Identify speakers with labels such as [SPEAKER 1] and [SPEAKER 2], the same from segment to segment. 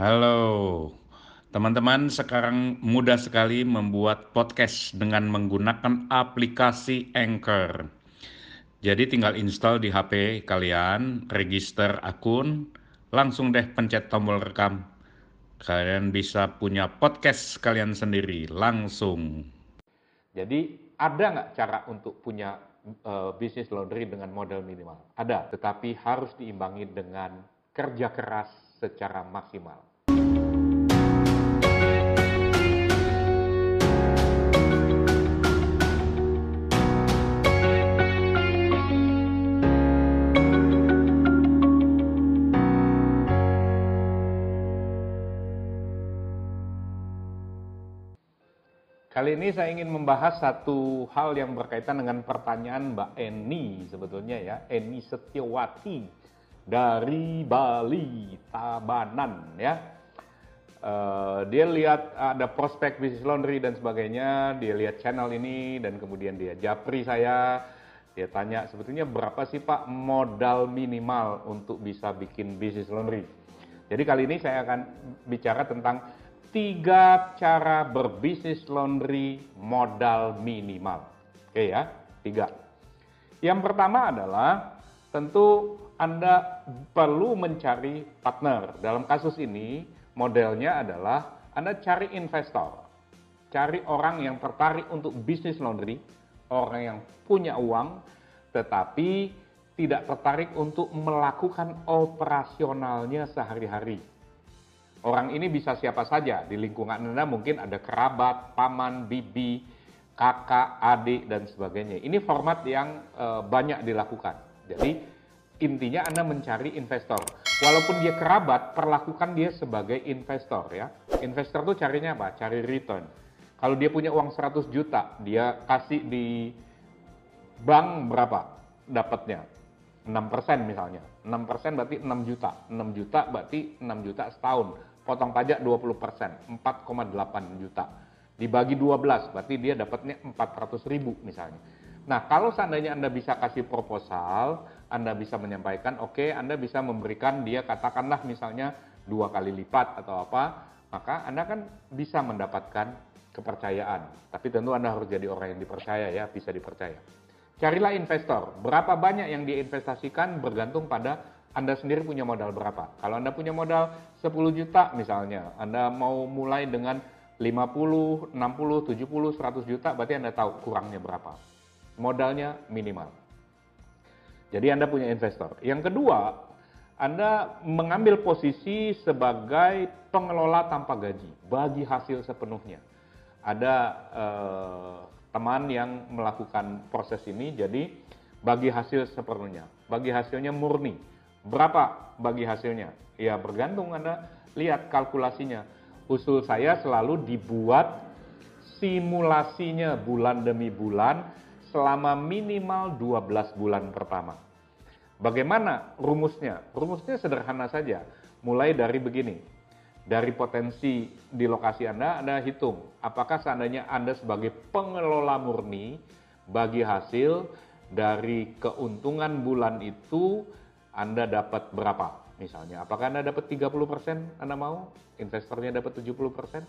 [SPEAKER 1] Halo, teman-teman. Sekarang mudah sekali membuat podcast dengan menggunakan aplikasi Anchor. Jadi tinggal install di HP kalian, register akun, langsung deh pencet tombol rekam. Kalian bisa punya podcast kalian sendiri langsung.
[SPEAKER 2] Jadi ada nggak cara untuk punya uh, bisnis laundry dengan modal minimal? Ada, tetapi harus diimbangi dengan kerja keras secara maksimal. Kali ini saya ingin membahas satu hal yang berkaitan dengan pertanyaan Mbak Eni sebetulnya ya, Eni Setiawati dari Bali, Tabanan ya. Uh, dia lihat ada prospek bisnis laundry dan sebagainya, dia lihat channel ini dan kemudian dia japri saya, dia tanya sebetulnya berapa sih Pak modal minimal untuk bisa bikin bisnis laundry. Jadi kali ini saya akan bicara tentang tiga cara berbisnis laundry modal minimal. Oke ya, tiga. Yang pertama adalah tentu Anda perlu mencari partner. Dalam kasus ini modelnya adalah Anda cari investor. Cari orang yang tertarik untuk bisnis laundry, orang yang punya uang, tetapi tidak tertarik untuk melakukan operasionalnya sehari-hari Orang ini bisa siapa saja di lingkungan Anda mungkin ada kerabat, paman, bibi, kakak, adik dan sebagainya. Ini format yang e, banyak dilakukan. Jadi intinya Anda mencari investor. Walaupun dia kerabat, perlakukan dia sebagai investor ya. Investor tuh carinya apa? Cari return. Kalau dia punya uang 100 juta, dia kasih di bank berapa dapatnya? 6% misalnya. 6% berarti 6 juta. 6 juta berarti 6 juta setahun potong pajak 20 persen, 4,8 juta. Dibagi 12, berarti dia dapatnya 400 ribu misalnya. Nah, kalau seandainya Anda bisa kasih proposal, Anda bisa menyampaikan, oke, okay, Anda bisa memberikan dia katakanlah misalnya dua kali lipat atau apa, maka Anda kan bisa mendapatkan kepercayaan. Tapi tentu Anda harus jadi orang yang dipercaya ya, bisa dipercaya. Carilah investor. Berapa banyak yang diinvestasikan bergantung pada anda sendiri punya modal berapa? Kalau Anda punya modal 10 juta misalnya, Anda mau mulai dengan 50, 60, 70, 100 juta, berarti Anda tahu kurangnya berapa. Modalnya minimal. Jadi Anda punya investor. Yang kedua, Anda mengambil posisi sebagai pengelola tanpa gaji, bagi hasil sepenuhnya. Ada eh, teman yang melakukan proses ini, jadi bagi hasil sepenuhnya, bagi hasilnya murni Berapa bagi hasilnya? Ya bergantung Anda lihat kalkulasinya. Usul saya selalu dibuat simulasinya bulan demi bulan selama minimal 12 bulan pertama. Bagaimana rumusnya? Rumusnya sederhana saja. Mulai dari begini. Dari potensi di lokasi Anda, Anda hitung apakah seandainya Anda sebagai pengelola murni bagi hasil dari keuntungan bulan itu anda dapat berapa misalnya? Apakah Anda dapat 30%? Anda mau? Investornya dapat 70%?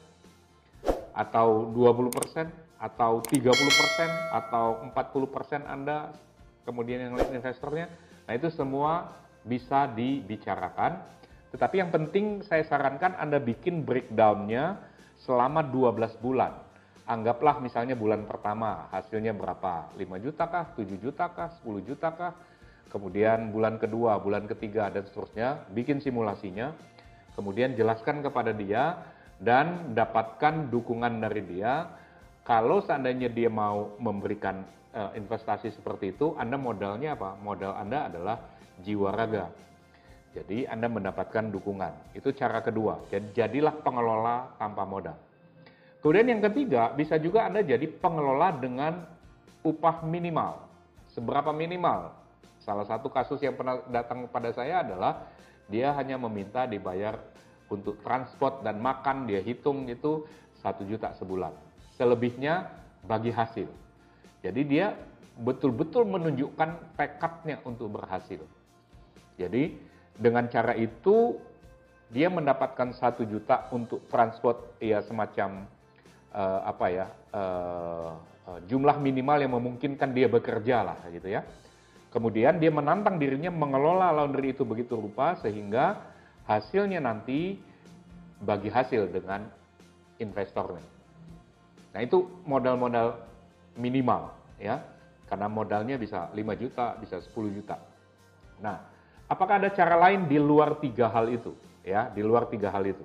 [SPEAKER 2] Atau 20%? Atau 30%? Atau 40% Anda? Kemudian yang lain investornya? Nah itu semua bisa dibicarakan. Tetapi yang penting saya sarankan Anda bikin breakdown-nya selama 12 bulan. Anggaplah misalnya bulan pertama hasilnya berapa? 5 juta kah? 7 juta kah? 10 juta kah? Kemudian bulan kedua, bulan ketiga, dan seterusnya, bikin simulasinya, kemudian jelaskan kepada dia, dan dapatkan dukungan dari dia. Kalau seandainya dia mau memberikan uh, investasi seperti itu, Anda modalnya apa? Modal Anda adalah jiwa raga. Jadi Anda mendapatkan dukungan. Itu cara kedua. Jadi jadilah pengelola tanpa modal. Kemudian yang ketiga, bisa juga Anda jadi pengelola dengan upah minimal. Seberapa minimal? Salah satu kasus yang pernah datang pada saya adalah dia hanya meminta dibayar untuk transport dan makan, dia hitung itu satu juta sebulan. Selebihnya bagi hasil. Jadi dia betul-betul menunjukkan tekadnya untuk berhasil. Jadi dengan cara itu dia mendapatkan satu juta untuk transport ya semacam uh, apa ya uh, jumlah minimal yang memungkinkan dia bekerja lah gitu ya. Kemudian dia menantang dirinya mengelola laundry itu begitu rupa sehingga hasilnya nanti bagi hasil dengan investornya. Nah itu modal-modal minimal ya, karena modalnya bisa 5 juta, bisa 10 juta. Nah, apakah ada cara lain di luar tiga hal itu? Ya, di luar tiga hal itu.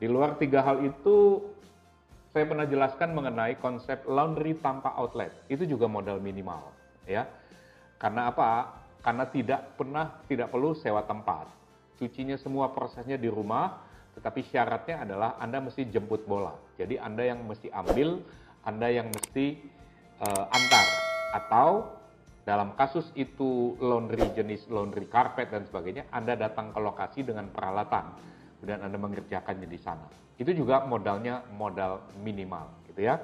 [SPEAKER 2] Di luar tiga hal itu, saya pernah jelaskan mengenai konsep laundry tanpa outlet. Itu juga modal minimal, ya. Karena apa? Karena tidak pernah, tidak perlu sewa tempat. Cucinya semua prosesnya di rumah, tetapi syaratnya adalah Anda mesti jemput bola. Jadi Anda yang mesti ambil, Anda yang mesti uh, antar atau dalam kasus itu laundry jenis laundry carpet dan sebagainya, Anda datang ke lokasi dengan peralatan, kemudian Anda mengerjakannya di sana. Itu juga modalnya modal minimal, gitu ya.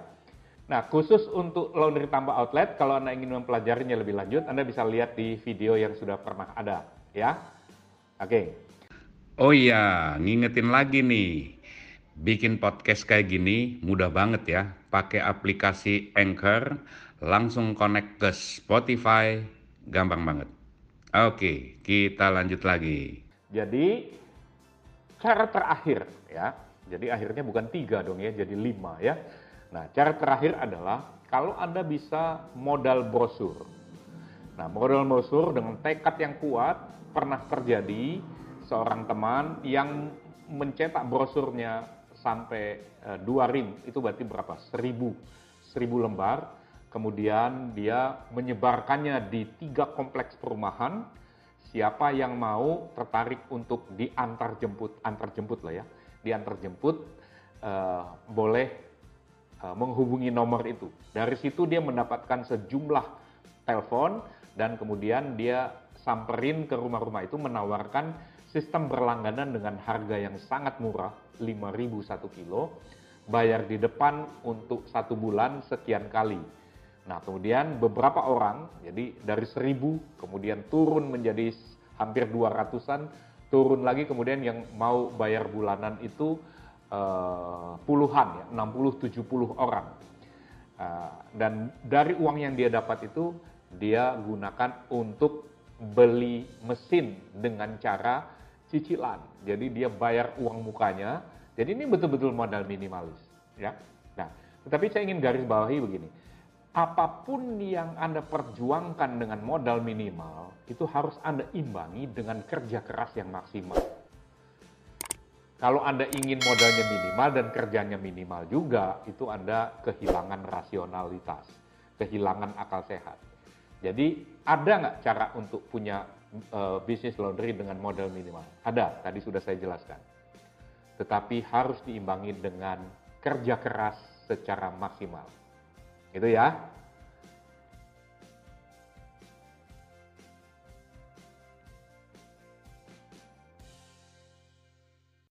[SPEAKER 2] Nah, khusus untuk laundry tanpa outlet, kalau Anda ingin mempelajarinya lebih lanjut, Anda bisa lihat di video yang sudah pernah ada, ya. Oke. Okay.
[SPEAKER 1] Oh iya, ngingetin lagi nih. Bikin podcast kayak gini mudah banget ya. Pakai aplikasi Anchor langsung connect ke Spotify, gampang banget. Oke, kita lanjut lagi.
[SPEAKER 2] Jadi cara terakhir ya, jadi akhirnya bukan tiga dong ya, jadi lima ya. Nah cara terakhir adalah kalau anda bisa modal brosur. Nah modal brosur dengan tekad yang kuat pernah terjadi seorang teman yang mencetak brosurnya sampai uh, dua rim itu berarti berapa? Seribu, seribu lembar Kemudian dia menyebarkannya di tiga kompleks perumahan. Siapa yang mau tertarik untuk diantar jemput, antar jemput lah ya, diantar jemput uh, boleh uh, menghubungi nomor itu. Dari situ dia mendapatkan sejumlah telepon dan kemudian dia samperin ke rumah-rumah itu menawarkan sistem berlangganan dengan harga yang sangat murah, 5.000 satu kilo, bayar di depan untuk satu bulan sekian kali Nah, kemudian beberapa orang, jadi dari seribu, kemudian turun menjadi hampir dua ratusan, turun lagi kemudian yang mau bayar bulanan itu uh, puluhan, ya, 60-70 orang. Uh, dan dari uang yang dia dapat itu, dia gunakan untuk beli mesin dengan cara cicilan. Jadi dia bayar uang mukanya. Jadi ini betul-betul modal minimalis, ya. Nah, tetapi saya ingin garis bawahi begini apa pun yang Anda perjuangkan dengan modal minimal, itu harus Anda imbangi dengan kerja keras yang maksimal. Kalau Anda ingin modalnya minimal dan kerjanya minimal juga, itu Anda kehilangan rasionalitas, kehilangan akal sehat. Jadi ada nggak cara untuk punya uh, bisnis laundry dengan modal minimal? Ada, tadi sudah saya jelaskan. Tetapi harus diimbangi dengan kerja keras secara maksimal. Gitu ya.